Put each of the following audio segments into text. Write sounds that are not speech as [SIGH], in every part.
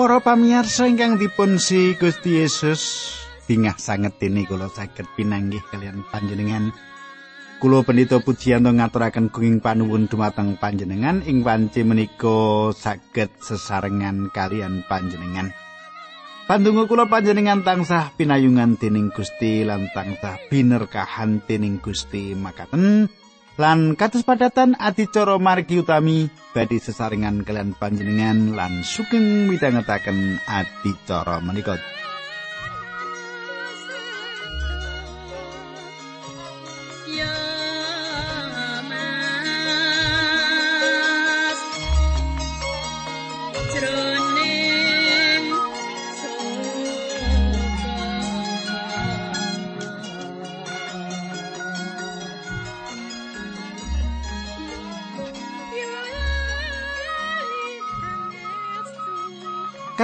Para pamirsa ingkang dipun si Gusti Yesus, bingah sanget ini kula saged pinanggih kalian panjenengan. Kulo pendito pujian to ngaturaken gunging panuwun dumateng panjenengan ing wanci menika saged sesarengan kalian panjenengan. Pandonga kula panjenengan tansah pinayungan dening Gusti lan tansah binerkahan dening Gusti makaten. Lan kados padatan adicara margi utami badhe sesarengan kalian panjenengan lan sugeng midhangetaken adicara menika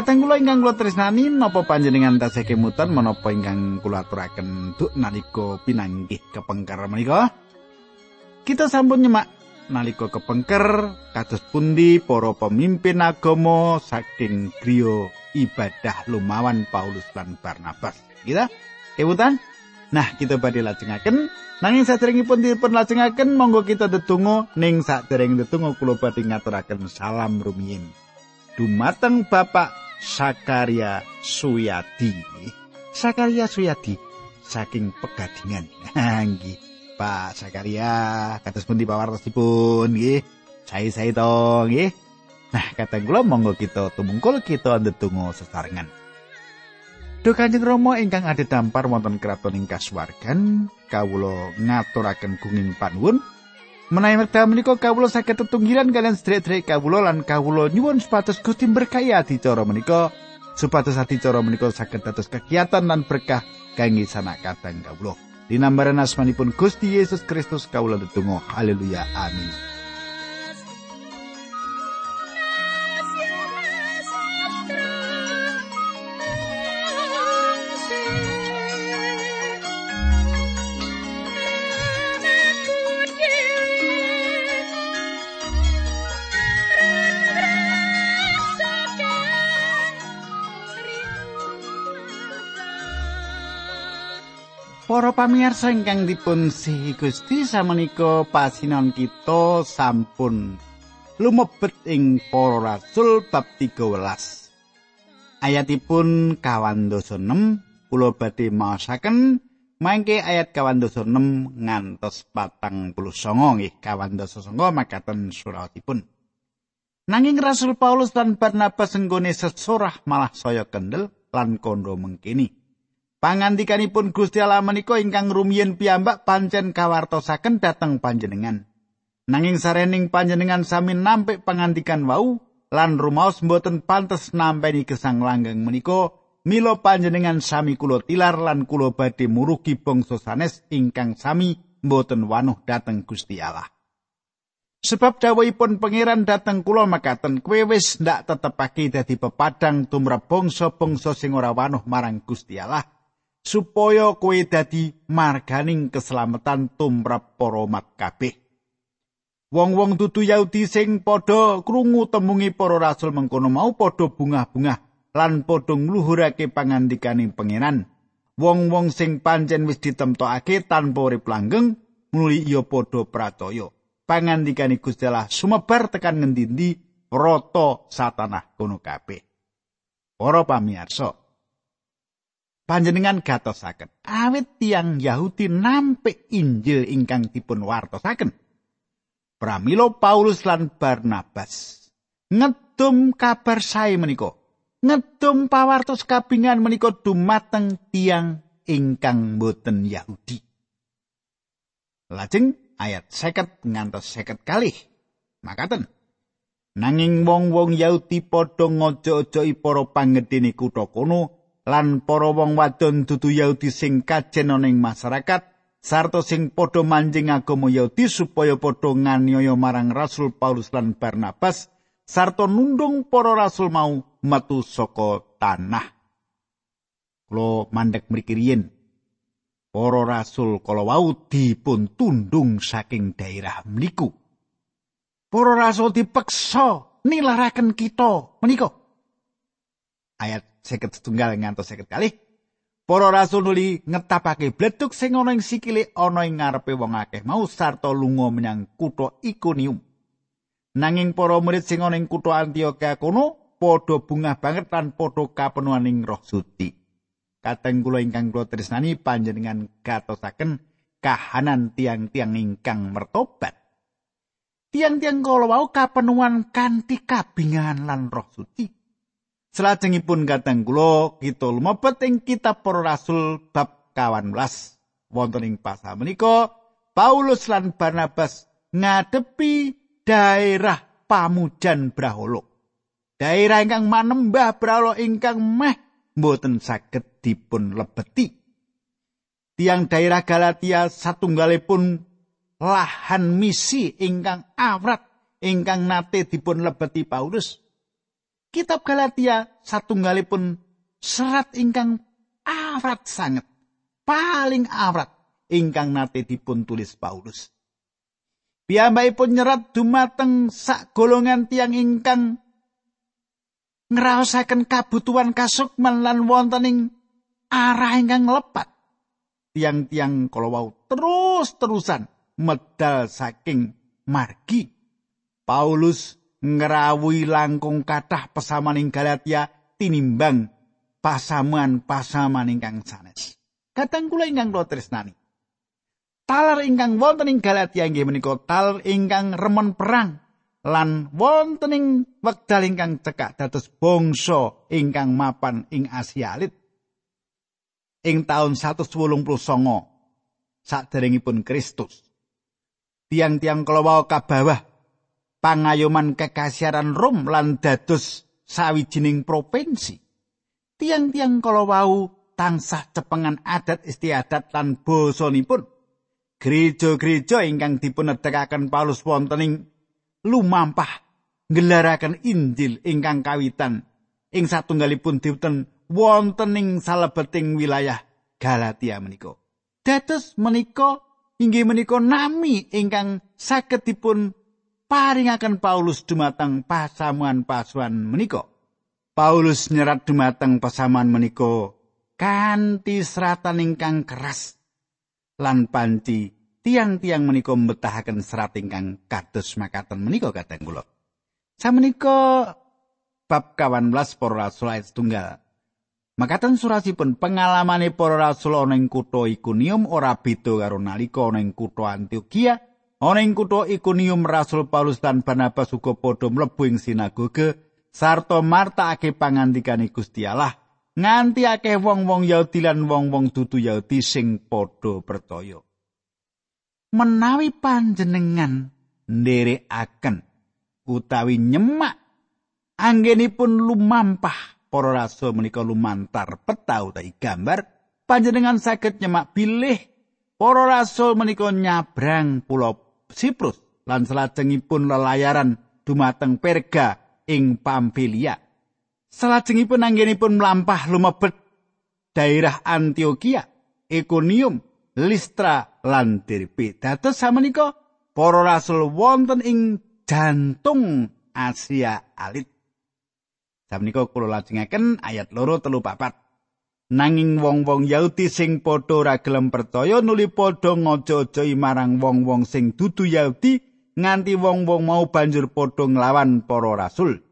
Kateng kula ingkang kula tresnani napa panjenengan tasih kemutan menapa ingkang kula aturaken duk nalika pinanggih kepengker menika? Kita sampun nyemak nalika kepengker kados pundi para pemimpin agama saking griya ibadah lumawan Paulus lan Barnabas. Kita kemutan? Nah, kita badhe lajengaken nanging saderengipun dipun lajengaken monggo kita ndedonga ning sadereng ndedonga kula badhe ngaturaken salam rumiyin. Dumateng Bapak Sakaria Suyadi. Sakaria Suyadi saking Pegadingan. [LAUGHS] Nggih. Pak Sakaria, kados pundi pawartosipun nggih? Sae-sae to nggih. Nah, kata kula monggo kita tumungkul kita ndedonga sesarengan. Duh Kanjeng Rama ingkang ade dampar wonten kraton ing kasuwargan, kawula ngaturaken gunging panuwun Menawi wekdal menika kawula saged tetunggilan kalian sedherek-sedherek kawula lan kawula nyuwun supados Gusti berkahi adicara menika supados adicara menika saged dados kegiatan lan berkah kangge sanak kadang kawula. Dinambaran asmanipun Gusti Yesus Kristus kawula tetunggal haleluya amin. Para pamirsa ingkang dipun sihi Gusti samenika pasinon kita sampun lumebet ing para rasul bab 13. Ayatipun kawan dosa 6 kula badhe maosaken mangke ayat kawan dosa 6 ngantos patang puluh songo nggih kawan dosa songo makaten suratipun. Nanging Rasul Paulus dan Barnabas senggone sesorah malah saya kendel lan kondo mengkini. Pangandikanipun Gusti Allah menika ingkang rumiyin piyambak pancen kawartosaken dhateng panjenengan. Nanging sarening panjenengan sami nampik pangandikan wau lan rumaos mboten pantes nampeni gesang langgeng menika mila panjenengan sami kula tilar lan kula badhe murugi bangsa sanes ingkang sami mboten wanuh dhateng Gusti Allah. Sebab dawuhipun pangeran dhateng kula makaten kowe wis ndak tetepake dadi pepadang tumrap bangsa-bangsa sing ora wanuh marang Gusti Allah. Supaya kowe dadi marganing keselamatan tumrap para umat kabeh. Wong-wong dudu Yahudi sing padha krungu temungi para rasul mengkono mau padha bungah-bungah lan padha ngluhurake pangandikaning pangeran. Wong-wong sing pancen wis ditemtokake tanpa urip langgeng muli iya padha pracaya. Pangandikaning Gusti Allah sumebar tekan ngendi-endi rata satanah kono kabeh. Para pamirsa, panjenengan gatosaken. Awit tiang Yahudi nampik Injil ingkang dipun wartosaken pramila Paulus lan Barnabas. Ngedum kabar sae menika. Ngedum pawartos kabingan menika dumateng tiang ingkang boten Yahudi. Lajeng ayat seket ngantos seket kalih. Makaten. Nanging wong-wong Yahudi padha ngojo-ojoi para panggedene kutha kono lan para wong wadon dudu Yahudi sing kajen ana ing masyarakat sarta sing padha manjing agama Yahudi supaya padha nganiaya marang Rasul Paulus lan Barnabas sarta nundung para rasul mau metu saka tanah. Kulo mandek mriki riyin para rasul kala wau dipun tundung saking daerah mliku. Para rasul dipeksa nilaraken kita menika. ayat seket setunggal ngantos seket kali. Para rasul nuli ngetapake bleduk sing ana ing sikile ana ing ngarepe wong akeh mau sarta lunga menyang kutha Ikonium. Nanging para murid sing ana ing kutha Antioquia kono padha bungah banget lan padha kapenuhaning Roh Suci. Kateng kula ingkang kula tresnani panjenengan gatosaken kahanan tiang-tiang ingkang mertobat. Tiang-tiang kala wau kapenuhan kanthi kabingahan lan Roh Suci. Selajengipun kateng kula kita lumebet ing kitab Para Rasul bab 18 wonten ing pasal menika Paulus lan Barnabas ngadepi daerah pamujan Braholo. Daerah ingkang manembah Braholo ingkang meh mboten saged dipun lebeti. Tiang daerah Galatia satunggalipun lahan misi ingkang awrat ingkang nate dipun lebeti Paulus. Kitab Galatia satunggalipun serat ingkang awrat sanget, paling awrat ingkang nate dipun tulis Paulus. Piyambakipun nyerat dumateng sak golongan tiang ingkang ngraosaken kabutuhan kasukman lan wontening arah ingkang lepat. Tiang-tiang kalau terus-terusan medal saking margi. Paulus ngrawuhi langkung kathah pesamaning Galatia tinimbang pasaman-pasaman ingkang sanes. Kadang kula ingkang kula tresnani. Taler ingkang wonten ing Galatia inggih menika taler ingkang remen perang lan wonten ing wekdal ingkang cekak dados bangsa ingkang mapan ing Asia Alit. Ing taun 189 saderengipun Kristus. Tiang-tiang kalawau kabawah pangayoman kekasiaran Rom lan dados sawijining provinsi. Tiang-tiang kala wau tansah cepengan adat istiadat lan basanipun. Gereja-gereja ingkang dipunedekaken Paulus wonten ing lumampah ngelaraken Injil ingkang kawitan ing satunggalipun diwten wonten ing salebeting wilayah Galatia menika. Dados menika inggih menika nami ingkang saged dipun paringaken Paulus dumateng pasamuan pasuan menika. Paulus nyerat dumateng pasaman menika kanthi seratan ingkang keras lan panci tiang-tiang menika mbetahaken serat ingkang kados makaten menika kadang kula. Samenika bab 18 para rasul ayat tunggal. Makaten surasipun pengalamane para rasul ana ing kutha Ikonium ora beda karo nalika ana ing kutha Antioquia Ana ing kutha Ikonium Rasul Paulus lan Barnabas uga padha mlebu ing sinagoge sarta martakake pangandikane Gusti Allah nganti akeh wong-wong Yahudi lan wong-wong dudu Yahudi sing padha percaya. Menawi panjenengan nderekaken utawi nyemak anggenipun lumampah para rasul menika lumantar peta utawi gambar panjenengan saged nyemak bilih para rasul menika nyabrang pulau Siprus lan salajengipun lelayaran dumateng Perga ing Pamfilia. Salajengipun anggenipun mlampah lumebet daerah Antioquia, Iconium, Listra lan Derbe. Dados samenika para rasul wonten ing jantung Asia alit. Samenika kula lajengaken ayat loro telu papat. Nanging wong-wong Yahudi sing padha ora gelem percaya nuli padha ngojo-ojoi marang wong-wong sing dudu Yahudi nganti wong-wong mau banjur padha nglawan para rasul.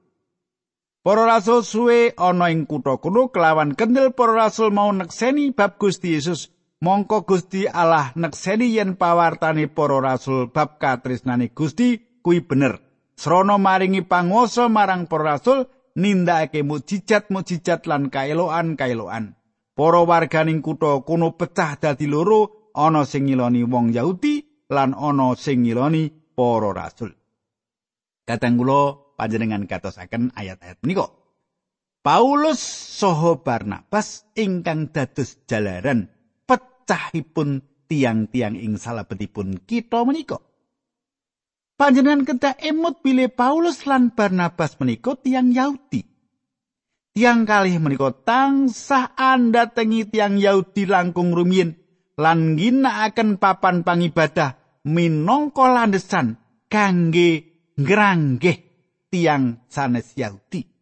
Para rasul suwe ana ing kutha kuno kelawan kendel para rasul mau nekseni bab Gusti Yesus. Mongko Gusti Allah nekseni yen pawartane para rasul bab katresnane Gusti kuwi bener. Srana maringi panguwasa marang para rasul nindakake mujizat-mujizat lan kaeloan-kaeloan. Para warganing kutha kuno pecah dadi loro, ana sing ngiloni wong Yahudi lan ana sing ngiloni para rasul. Kadang kula panjenengan katosaken ayat-ayat menika. Paulus saha Barnabas ingkang dados jalaran pecahipun tiang-tiang ing salebetipun kita menika. Panjenengan kedah emut bilih Paulus lan Barnabas menika tiang Yahudi. Tiang kalih menika tansah anda tengi tiang Yahudi langkung rumiyin lan ginakaken papan pangibadah minangka landesan kangge ngranggeh tiang sanes Yahudi.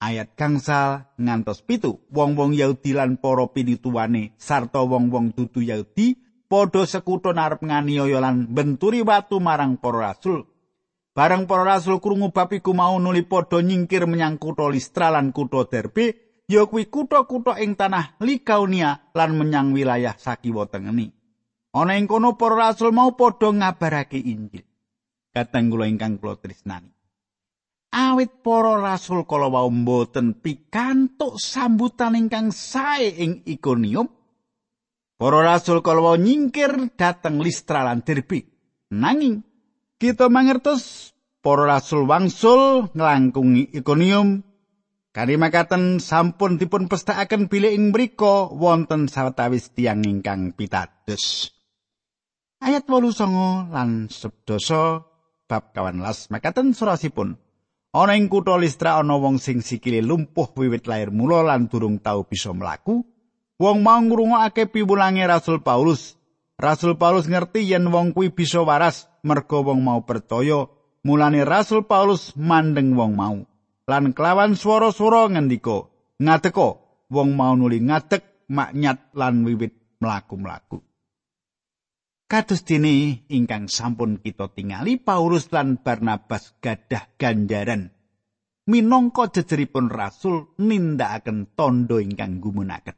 ayat gangsal ngantos pitu wong-wong Yahudi lan para pinituwane sarta wong-wong dudu Yahudi padha sekuton arep nganiaya lan benturi watu marang para rasul bareng para rasul krungu bab iku mau nuli padha nyingkir menyang kutha Listra lan kutha Derbe ya kuwi kutha-kutha ing tanah Likaunia lan menyang wilayah sakiwa tengeni ana ing kono para rasul mau padha ngabarake Injil. Kateng kula ingkang kula tresnani. Awit para rasul kala wau mboten pikantuk sambutan ingkang sae ing Ikonium para rasul kala wau nyingkir dhateng Listra lan Derbe nanging kita mangertos para rasul wangsul nglangkungi Ikonium makaten sampun dipun pestakaken bilih ing mriku wonten sawetawis tiyang ingkang pitados. Ayat 89 lan 11 bab kawan las makaten surasipun. Ana ing kutha Listra ana wong sing sikile lumpuh wiwit lair mula lan durung tau bisa mlaku. Wong mau ngrungokake piwulange Rasul Paulus. Rasul Paulus ngerti yen wong kuwi bisa waras merga wong mau percaya. Mulane Rasul Paulus mandeng wong mau. Lan kelawan swara-swara ngendika, "Ngadeka." Wong mau nuli ngadeg maknyat lan wiwit mlaku-mlaku. Kados dene ingkang sampun kita tingali Paulus lan Barnabas gadah ganjaran minangka jejeripun rasul nindakaken tondo ingkang gumunaken.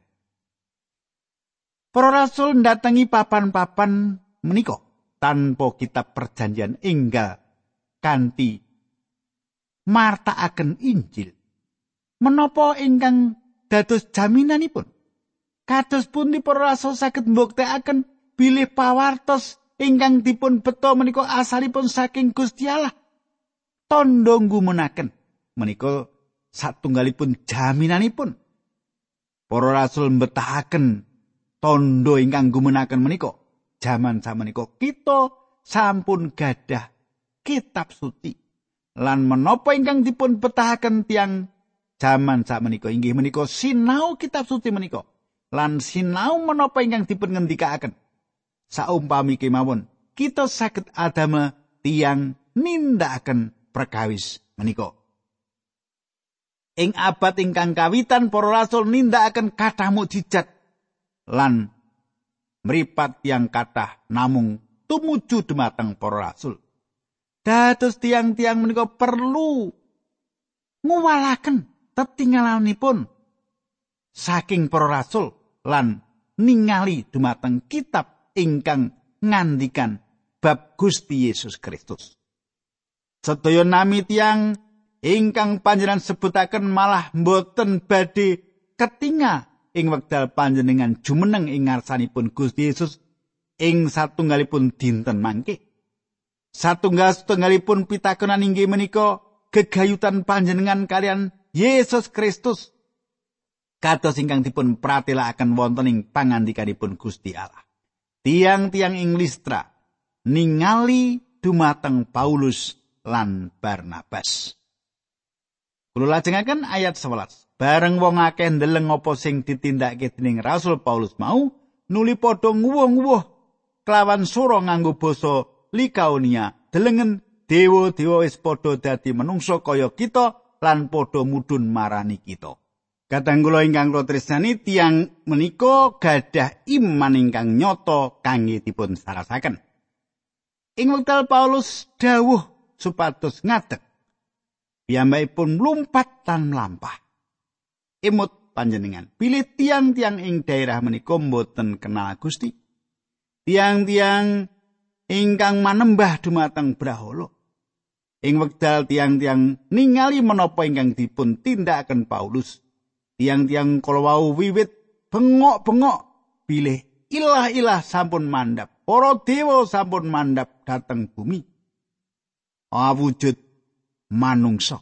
Para rasul ndatangi papan-papan menika tanpa kitab perjanjian enggal kanthi martakaken Injil. Menapa ingkang dados jaminanipun? Kados pundi para rasul saged mbuktekaken bilih pawartos ingkang dipun beto menika asalipun saking Gusti Allah. Tondo ngumunaken menika satunggalipun jaminanipun. Para rasul mbetahaken tondo ingkang ngumunaken menika. Jaman samenika kita sampun gadah kitab suci. Lan menapa ingkang dipun betahaken tiang jaman sakmenika? Inggih menika sinau kitab suci menika. Lan sinau menapa ingkang dipun ngendikaken saumpami kemawon kita saged adama tiang nindakaken perkawis menika. Ing abad ingkang kawitan para rasul nindakaken kathah mukjizat lan mripat tiang kathah namung tumuju dumateng para rasul dados tiang-tiang menika perlu nguwalaken tetinggalanipun saking para rasul lan ningali dumateng kitab ingkang ngandikan bab Gusti Yesus Kristus. Sedaya nami tiang ingkang panjenengan sebutaken malah mboten badhe ketinga ing wekdal panjenengan jumeneng ing ngarsanipun Gusti Yesus ing satunggalipun dinten mangke. Satunggal setunggalipun pitakenan inggih menika gegayutan panjenengan kalian Yesus Kristus kados ingkang dipun pratelakaken wonten ing pangandikanipun Gusti Allah. tiang-tiang ing Listra ningali dumateng Paulus lan Barnabas. Kulo lajengaken ayat 11. Bareng wong akeh ndeleng apa sing ditindakake dening Rasul Paulus mau, nuli padha nguwuh-nguwuh kelawan sura nganggo basa Likaonia, delengen dewa-dewa wis padha dadi menungso kaya kita lan padha mudhun marani kita. Kadang kula ingkang kula tresnani tiyang menika gadah iman ingkang nyata kangge dipun sarasaken. Ing wekdal Paulus dawuh supados ngadeg. Piyambakipun mlumpat lan mlampah. Imut panjenengan, pilih tiang-tiang ing daerah menika mboten kenal Gusti. Tiang-tiang ingkang manembah dumateng Brahala. Ing wekdal tiang-tiang ningali menapa ingkang dipun tindakaken Paulus, tiang-tiang kalau wiwit bengok-bengok pilih ilah-ilah sampun mandap para dewa sampun mandap dateng bumi awujud manungsa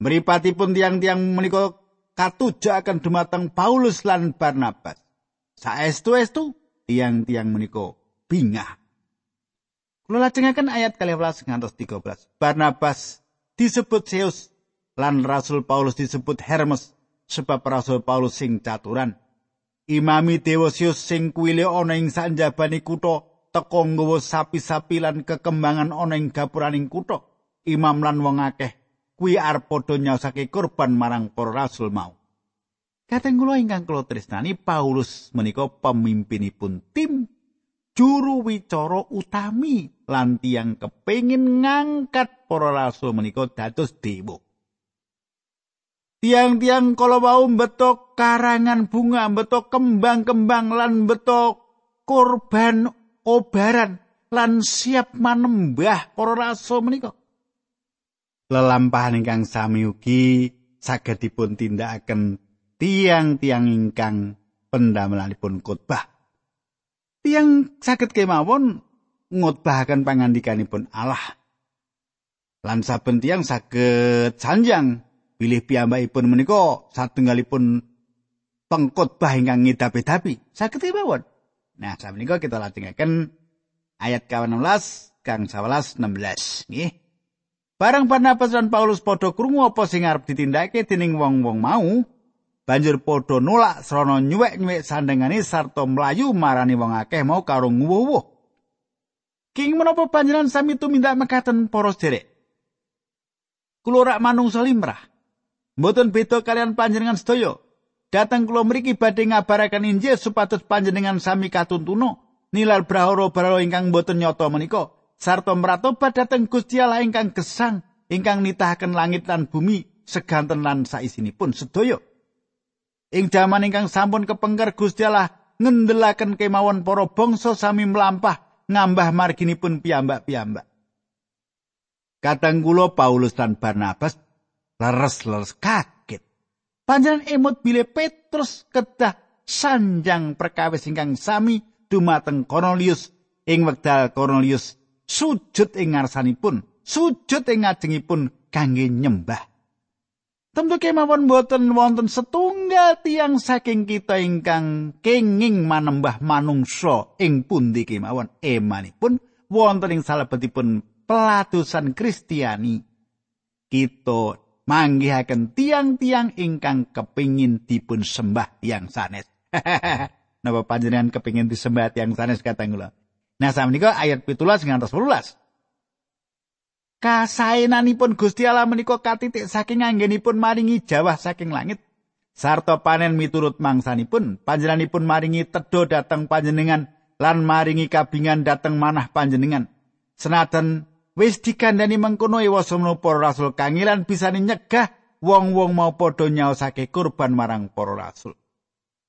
mripatipun tiang-tiang menika katujaken dumateng Paulus lan Barnabas saestu-estu tiang-tiang menika bingah Kula lajengaken ayat 12 ngantos 13. Barnabas disebut Zeus lan Rasul Paulus disebut Hermes sebab Rasul Paulus sing caturan. Imami Dewosius sing kuwile ana ing sanjabane kutha teka nggawa sapi-sapi lan kekembangan ana ing gapuraning kutha. Imam lan wong akeh kuwi arep padha nyaosake kurban marang para rasul mau. Kateng kula ingkang kula tresnani Paulus menika pemimpinipun tim juru wicara utami lan tiyang kepengin ngangkat para rasul menika dados dewa. Tiang-tiang kala wau beto karangan bunga, beto kembang-kembang lan beto korban obaran lan siap manembah para rasul menika. Lelampahan ingkang sami ugi saged dipun tindakaken tiang-tiang ingkang pendamelanipun khotbah. Tiang saged kemawon ngotbahaken pangandikanipun Allah. Lan saben tiang saged sanjang bilih piyambakipun menika satunggalipun pengkhotbah ingkang ngidapi-dapi. Saged kemawon. Nah, samenika kita lajengaken ayat 16 kang 11 16 nggih. Barang Barnabas lan Paulus padha krungu apa sing arep ditindakake dening wong-wong mau, banjur padha nolak srana nyuwek-nyuwek sandengane sarta mlayu marani wong akeh mau karo nguwuh. King menapa panjenengan sami tumindak mekaten para sederek? Kula rak manungsa limrah. Mboten beda kalian panjenengan sedaya. Datang kula mriki badhe ngabaraken Injil supados panjenengan sami katuntuno nilal brahara-brahara ingkang boten nyata menika sarta mratobat dhateng Gusti Allah ingkang gesang ingkang nitahaken langit lan bumi seganten lan saisinipun sedaya ing jaman ingkang sampun kepengker Gusti Allah ngendelaken kemawon para bangsa sami mlampah ngambah marginipun piyambak-piyambak Kadang kula Paulus dan Barnabas leres-leres kaget. Panjenengan emot bile Petrus kedah sanjang perkawis ingkang sami dumateng Cornelius ing wekdal Cornelius sujud ing ngarsanipun, sujud ing ngajengipun kangge nyembah. Tentu kemawon boten wonten setunggal tiang saking kita ingkang kenging manembah manungsa ing pundi kemawon emanipun wonten ing salebetipun pelatusan Kristiani. Kita manggihaken tiang-tiang ingkang kepingin dipun sembah yang sanes. [LAUGHS] napa panjenengan kepingin disembah yang sanes kata kula. Nah samenika ayat 17 ngantos 18. Kasaenanipun Gusti Allah menika katitik saking anggenipun maringi jawah saking langit. Sarta panen miturut mangsanipun panjenenganipun maringi tedo dateng panjenengan lan maringi kabingan dateng manah panjenengan. Senajan wis dikandani mengkono ewasa para rasul kangilan bisa nyegah wong-wong mau padha nyaosake kurban marang para rasul.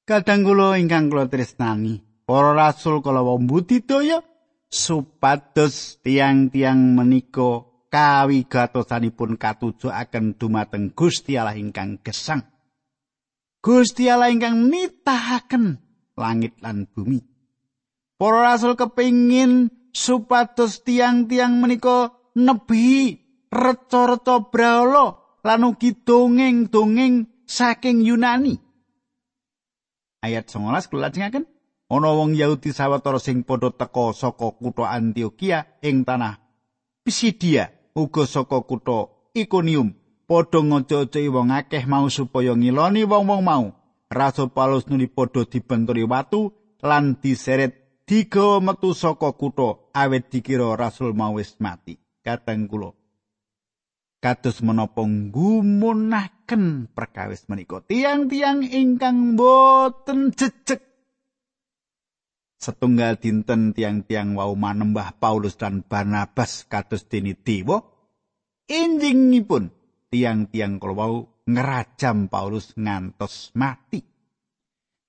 Kadang kula ingkang kula tresnani, para rasul kala budidaya supados tiang-tiang menika kawigatosanipun katujuaken dumateng Gusti Allah ingkang gesang. Gusti Allah ingkang nitahaken langit lan bumi. Para rasul kepingin supados tiang-tiang menika nebi reca-reca brahala lan ugi dongeng-dongeng saking Yunani. ayat 19 kula lajengaken ana wong Yahudi sawetara sing padha teka saka kutha Antioquia ing tanah Pisidia uga saka kutha Iconium. Padha ngojo-ojoki wong akeh mau supaya ngiloni wong-wong mau. Rasul Paulus nuli padha dibenturi watu lan diseret digawa metu saka kutha awet dikira Rasul mau wis mati. Kateng kula kados menapa ngumunaken perkawis menika. Tiang-tiang ingkang boten jejeg setunggal dinten tiang-tiang wau manembah Paulus dan Barnabas kados dene dewa injingipun tiang-tiang kala wau ngerajam Paulus ngantos mati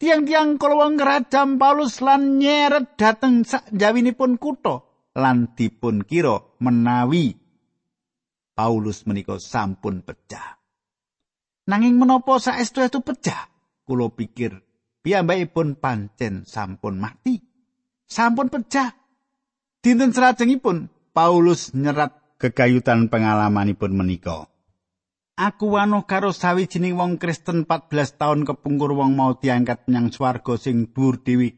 tiang-tiang kala wau ngerajam Paulus lan nyeret dhateng sak jawinipun kutha lan dipun kira menawi Paulus menika sampun pecah. Nanging menapa saestu itu pecah? Kulo pikir piyambakipun pancen sampun mati. Sampun pecah. Dinten serajengipun Paulus nyerat kegayutan pengalamanipun menika. Aku wano karo sawijining wong Kristen 14 tahun kepungkur wong mau diangkat menyang swarga sing dhuwur dewi.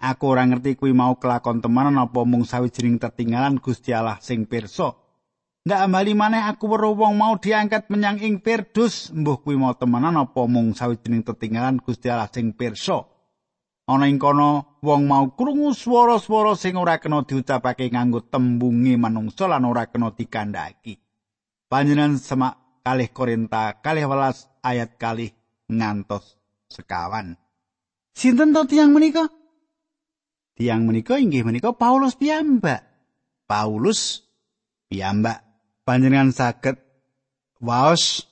Aku ora ngerti kuwi mau kelakon temenan apa mung sawijining tertinggalan Gusti Allah sing pirsa. Ndak amali maneh aku weruh wong mau diangkat menyang ing Pirdus, mbuh kuwi mau temenan apa mung sawijining tetinggalan Gusti Allah sing pirsa. Ana ing kono wong mau krungu swara-swara sing ora kena diucapake nganggo tembunge manungsa lan ora kena dikandhaki. Panjenengan semak kalih Korinta kalih welas ayat kalih ngantos sekawan. Sinten to tiang menika? Tiang menika inggih menika Paulus piyambak. Paulus piyambak panjenengan saged waos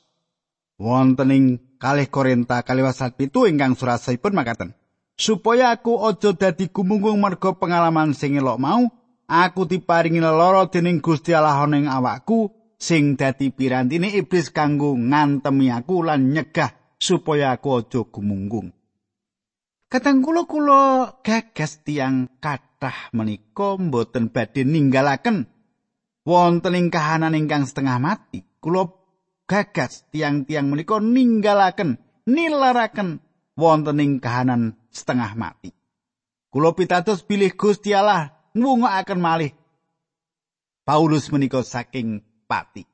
wonten ing kalih Korinta kalih wasat pitu ingkang surasipun makaten. Supaya aku aja dadi gumunggung merga pengalaman sing elok mau, aku diparingi lara dening Gusti Allah ning awakku sing dadi pirantine iblis kanggo ngantemi aku lan nyegah supaya aku aja gumunggung. Katang kula kula gagas tiang kathah menika mboten badhe ninggalaken wonten ing kahanan ingkang setengah mati. Kula gagas tiang-tiang menika ninggalaken nilaraken wonten ing kahanan setengah mati. Kula pitados bilih Gusti Allah ngwungakaken malih Paulus menika saking pati.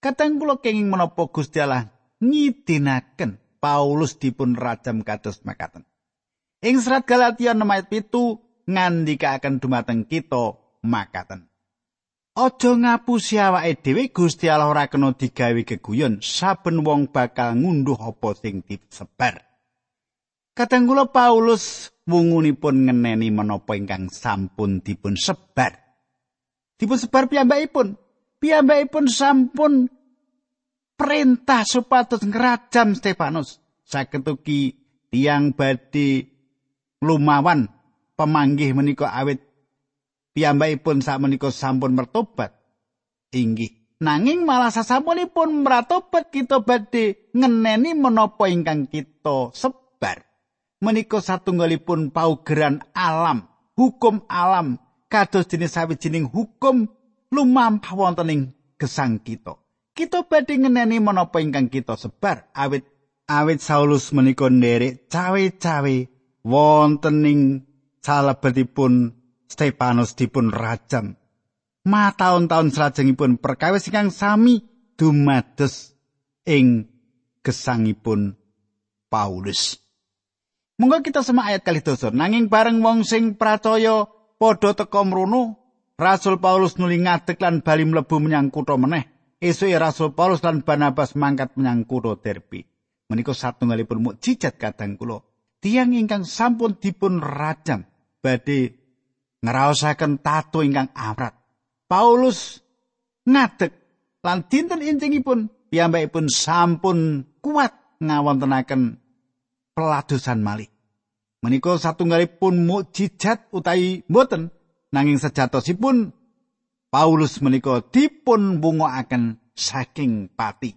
Katang kula kenging menapa Gusti Allah ngidinaken Paulus dipun rajam kados makaten. Ing serat Galatia 6 ayat 7 ngandikaken dumateng kita makaten. Aja ngapusi awake dhewe Gusti Allah ora kena digawe geguyon saben wong bakal ngunduh apa sing disebar. Kadang kula Paulus wungunipun ngeneni menapa ingkang sampun dipun sebar. Dipun sebar piyambakipun. Piyambakipun sampun perintah supados ngrajam Stefanus. Saketuki tiang badhe lumawan pemanggih menika awit piyambakipun sakmenika sampun mertobat. Inggih. Nanging malah sasampunipun mertobat kita badhe ngeneni menapa ingkang kita sebar. Menika satunggalipun paugeran alam hukum alam kados jenis sawijining hukum lumampah wonten ing gesang kita. Kita badhe ngeneni menapa ingkang kita sebar. Awit awit Saulus menika nderek cawe-cawe wonten ing salebetipun Stefanus dipun rajam. Ma taun-taun salajengipun perkawis ingkang sami dumados ing gesangipun Paulus. Monggo kita semak ayat kali dosa. Nanging bareng wong sing percaya padha teka mrono, Rasul Paulus nuli ngadeg lan bali mlebu menyang kutha meneh. Esuke Rasul Paulus lan Barnabas mangkat menyang kutha Derbe. Menika satunggalipun mukjizat kadang kula. tiang ingkang sampun dipun rajam badhe ngraosaken tato ingkang amrat. Paulus ngadeg lan dinten intingipun piyambakipun sampun kuat ngawontenaken peladosan malih. Menika satunggalipun mukjizat utawi mboten nanging sejatosipun Paulus menika dipun bungokaken saking pati.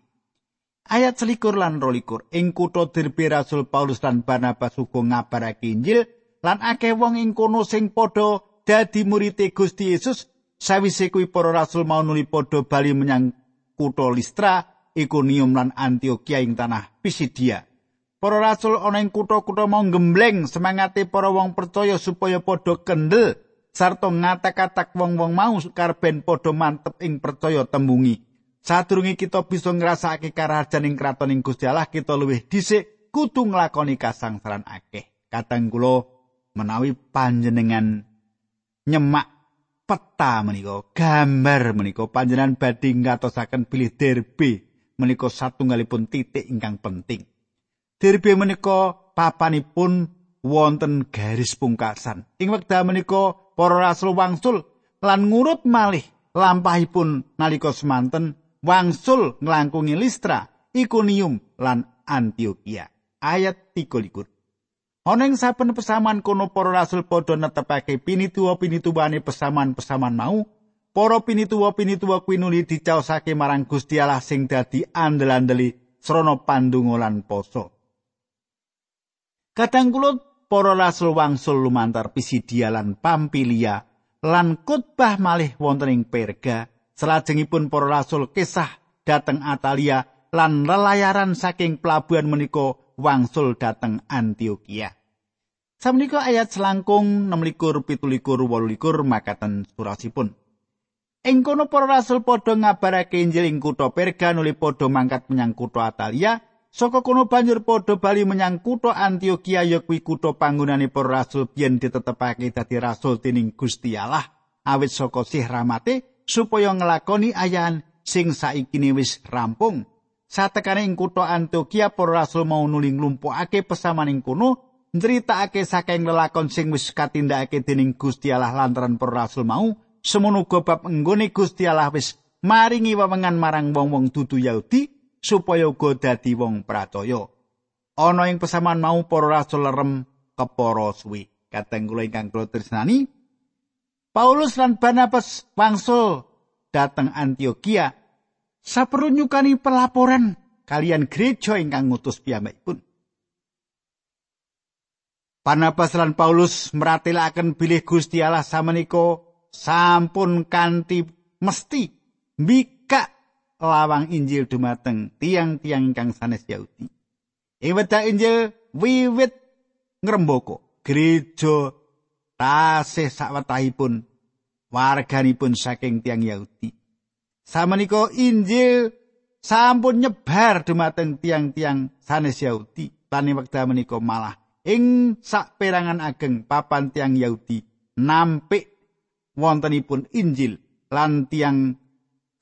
Ayat selikur lan rolikur. Ing kutha Derbe Rasul Paulus lan Barnabas uga ngabarake Injil lan akeh wong ing kono sing padha dadi murid Gusti Yesus sawise kuwi para rasul mau nuli padha bali menyang kutha Listra, Ikonium lan Antioquia ing tanah Pisidia. Para rasul ana ing kutha-kutha mau gembleng semangate para wong percaya supaya padha kendel sarta ngatak-atak wong-wong mau karben padha mantep ing percaya tembungi. Sadurunge kita bisa ngrasakake karajaning kraton ing Gusti Allah, kita luwih dhisik kudu nglakoni kasangsaran akeh. Kadang kula menawi panjenengan nyemak peta menika, gambar menika panjenengan badhe ngatosaken bilih derbe menika satunggalipun titik ingkang penting. Derbe menika papanipun wonten garis pungkasan. Ing wekdal menika para rasul wangsul lan ngurut malih lampahipun nalika semanten wangsul nglangkungi Listra, Ikonium lan Antioquia. Ayat 13. Ana ing saben pesaman kono para rasul padha netepake pinituwa-pinituwane pesaman-pesaman mau. Para pinituwa-pinituwa kuwi nuli dicaosake marang Gusti Allah sing dadi andel-andeli srana pandonga lan poso. Kadang kula para rasul wangsul lumantar Pisidia lan Pampilia lan khotbah malih wonten ing Perga Selajengipun para rasul kisah dateng Atalia lan lelayaran saking pelabuhan menika wangsul dateng Antioquia. Samenika ayat selangkung 26 17 18 makaten surasipun. Ing kono para rasul padha ngabarake Injil ing kutha Perga nuli padha mangkat menyang kutha Atalia. Saka kono banjur padha bali menyang kutha Antioquia ya kuwi kutha panggonane para rasul biyen ditetepake dadi rasul dening Gusti Allah awit saka sih rahmate supaya nglakoni ayan sing saiki wis rampung. Satekane ing kutha Antioquia para rasul mau nuli nglumpukake pesamaning kono nyritakake saking lelakon sing wis katindakake dening Gusti Allah lantaran para rasul mau semono bab enggone Gusti Allah wis maringi wewengan marang wong-wong dudu Yahudi supaya uga dadi wong percaya. Ana ing pesaman mau para rasul lerem kepara suwi. Kateng kula ingkang kula tresnani, Paulus lan Barnabas wangsul dateng Antioquia saperlu nyukani pelaporan kalian gereja ingkang ngutus piyambakipun. Barnabas lan Paulus meratelaken bilih Gusti Allah samenika sampun kanthi mesti mbikak lawang Injil dumateng tiang-tiang ingkang sanes Yahudi. Ing Injil wiwit ngrembaka gereja tasih sawetahipun warganipun saking tiang Yahudi. Samenika Injil sampun nyebar dumateng tiang-tiang sanes Yahudi. Tani wekdal menika malah ing saperangan ageng papan tiang Yahudi nampik wontenipun Injil lan tiang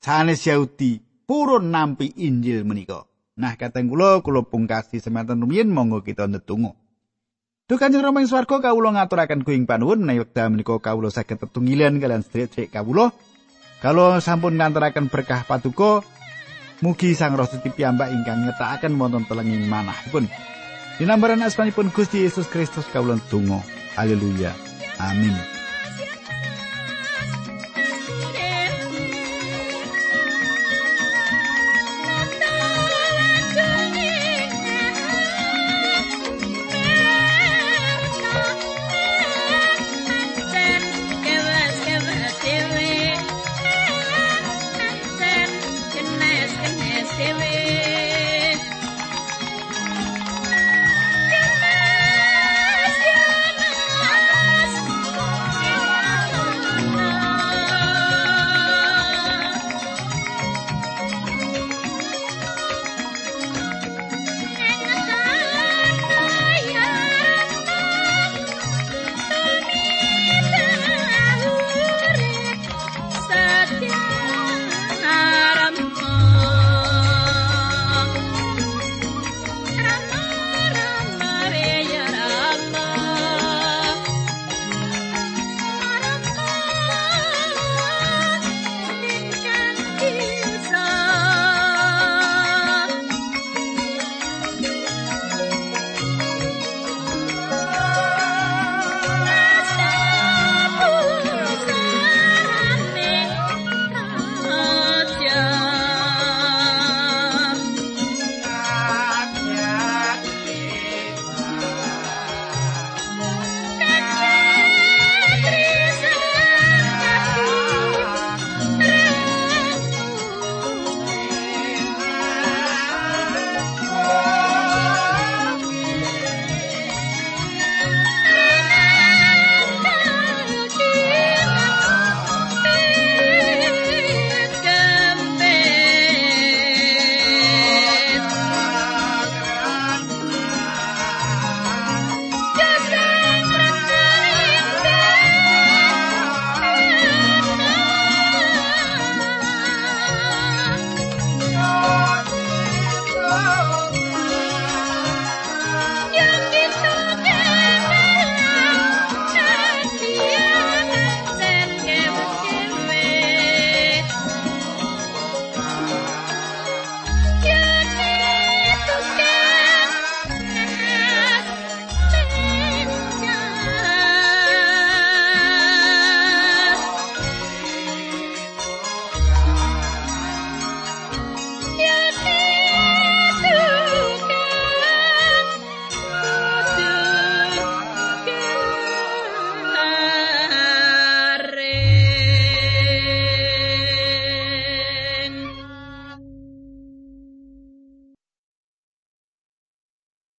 sanes Yahudi purun nampi Injil menika. Nah, kateng kula kula pungkasi semanten rumiyin monggo kita ndedonga. Duh Kanjeng Rama ing swarga kawula ngaturaken kuing panuwun menawi wekdal menika kawula saged tetunggilan kalian sedherek kawula. Kalau sampun ngantaraken berkah patuko, mugi Sang Roh Suci piyambak ingkang nyetakaken wonten telenging manahipun. Dinambaran asmanipun Gusti Yesus Kristus kawula tunggu. Haleluya. Amin.